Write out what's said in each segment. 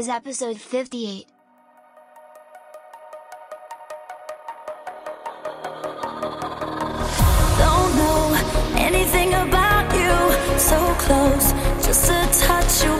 is episode 58. Don't know anything about you, so close, just a touch away.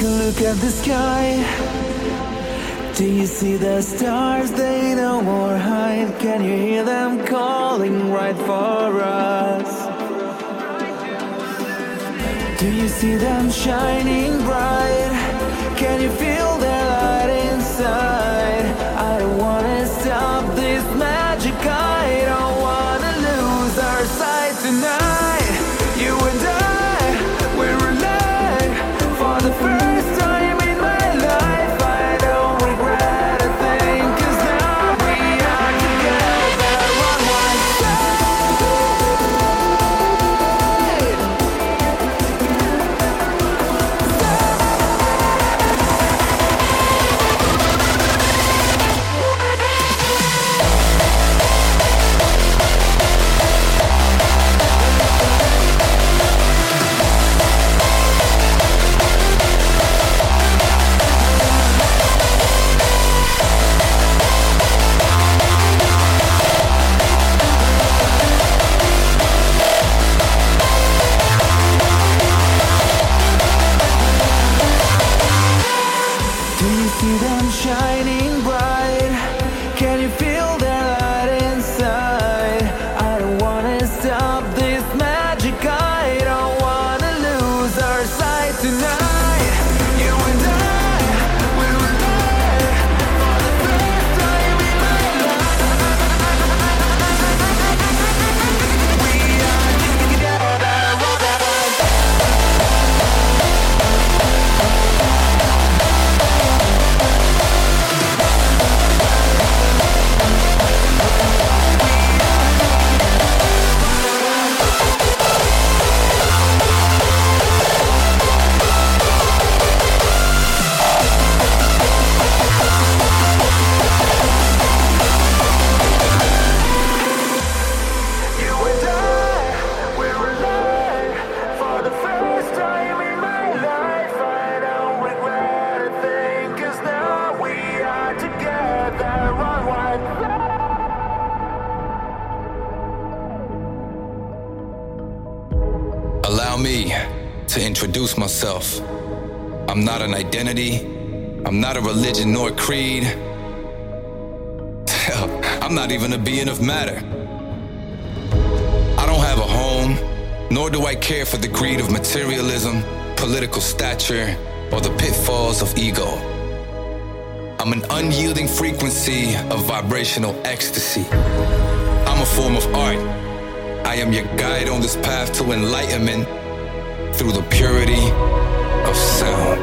Take a look at the sky. Do you see the stars? They no more hide. Can you hear them calling right for us? Do you see them shining bright? Can you feel I'm not an identity, I'm not a religion nor a creed. Hell, I'm not even a being of matter. I don't have a home, nor do I care for the greed of materialism, political stature, or the pitfalls of ego. I'm an unyielding frequency of vibrational ecstasy. I'm a form of art. I am your guide on this path to enlightenment through the purity of sound.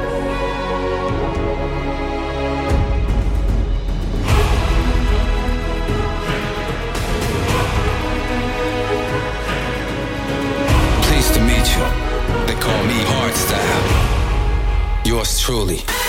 Yours truly.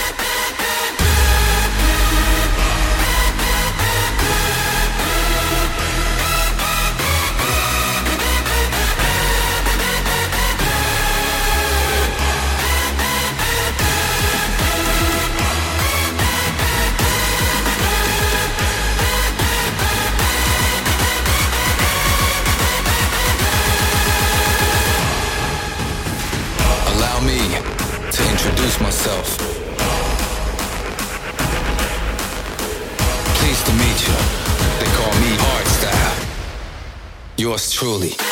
Truly.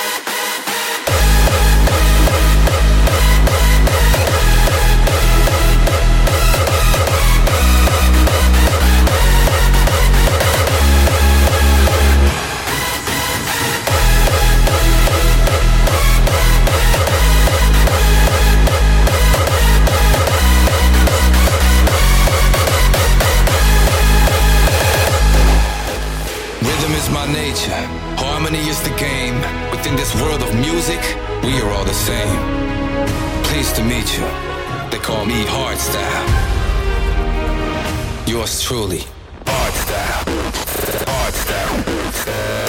We are all the same. Pleased to meet you. They call me Hardstyle. Yours truly, Hardstyle. Hardstyle.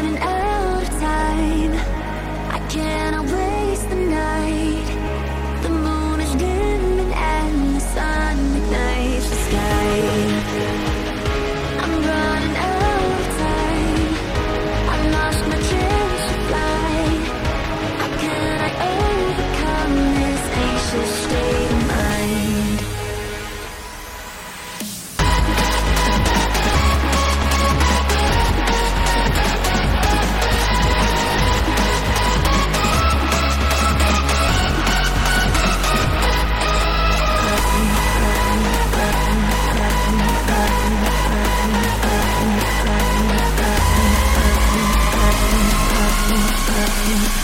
Running out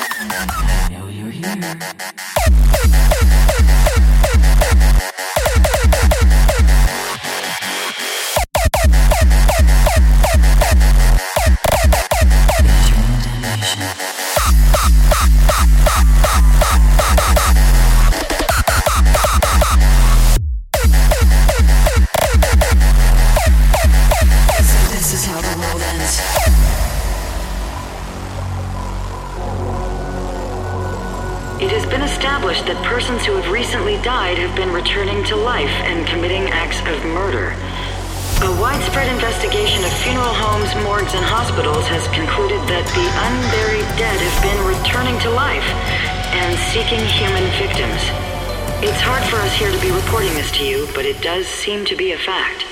I know you're here. died have been returning to life and committing acts of murder. A widespread investigation of funeral homes, morgues, and hospitals has concluded that the unburied dead have been returning to life and seeking human victims. It's hard for us here to be reporting this to you, but it does seem to be a fact.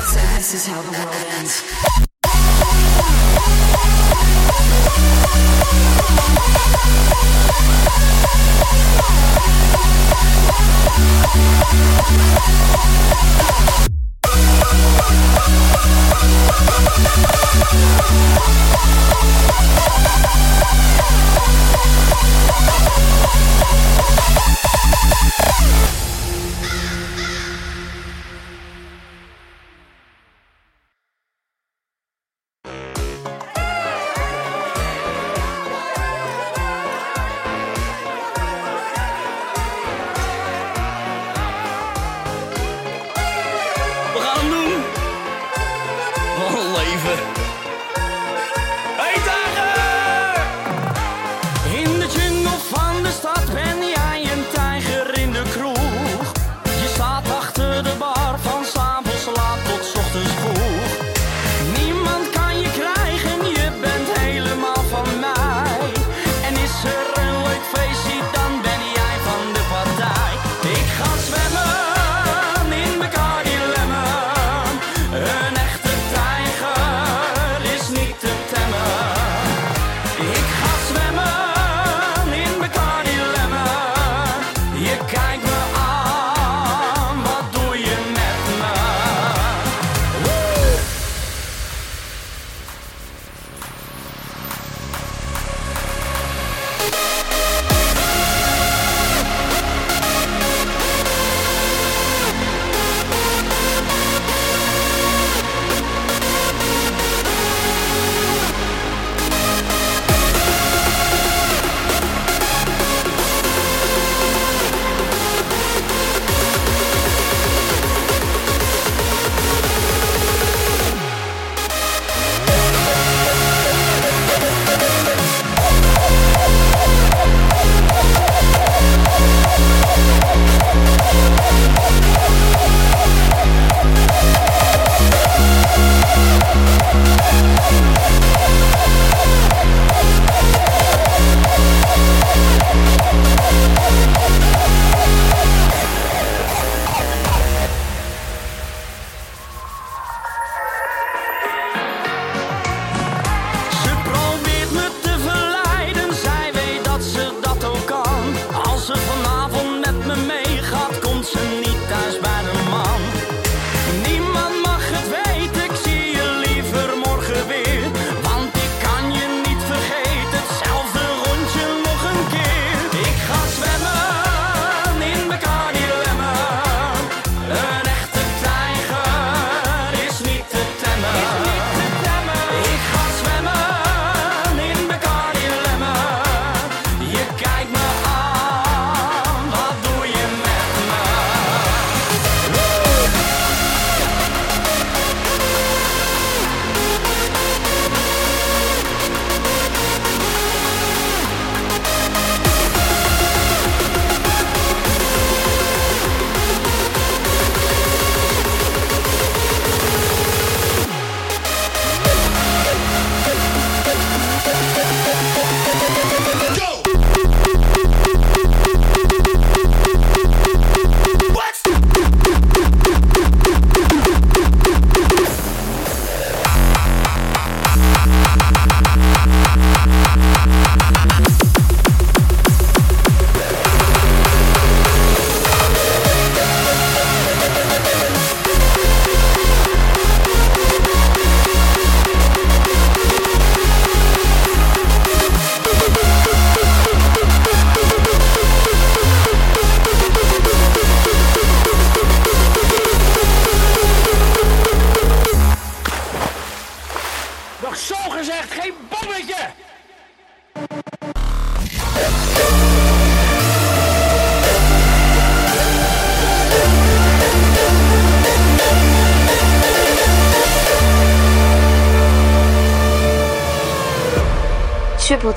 So this is how the world ends.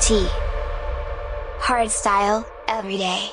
T. Hardstyle, every day.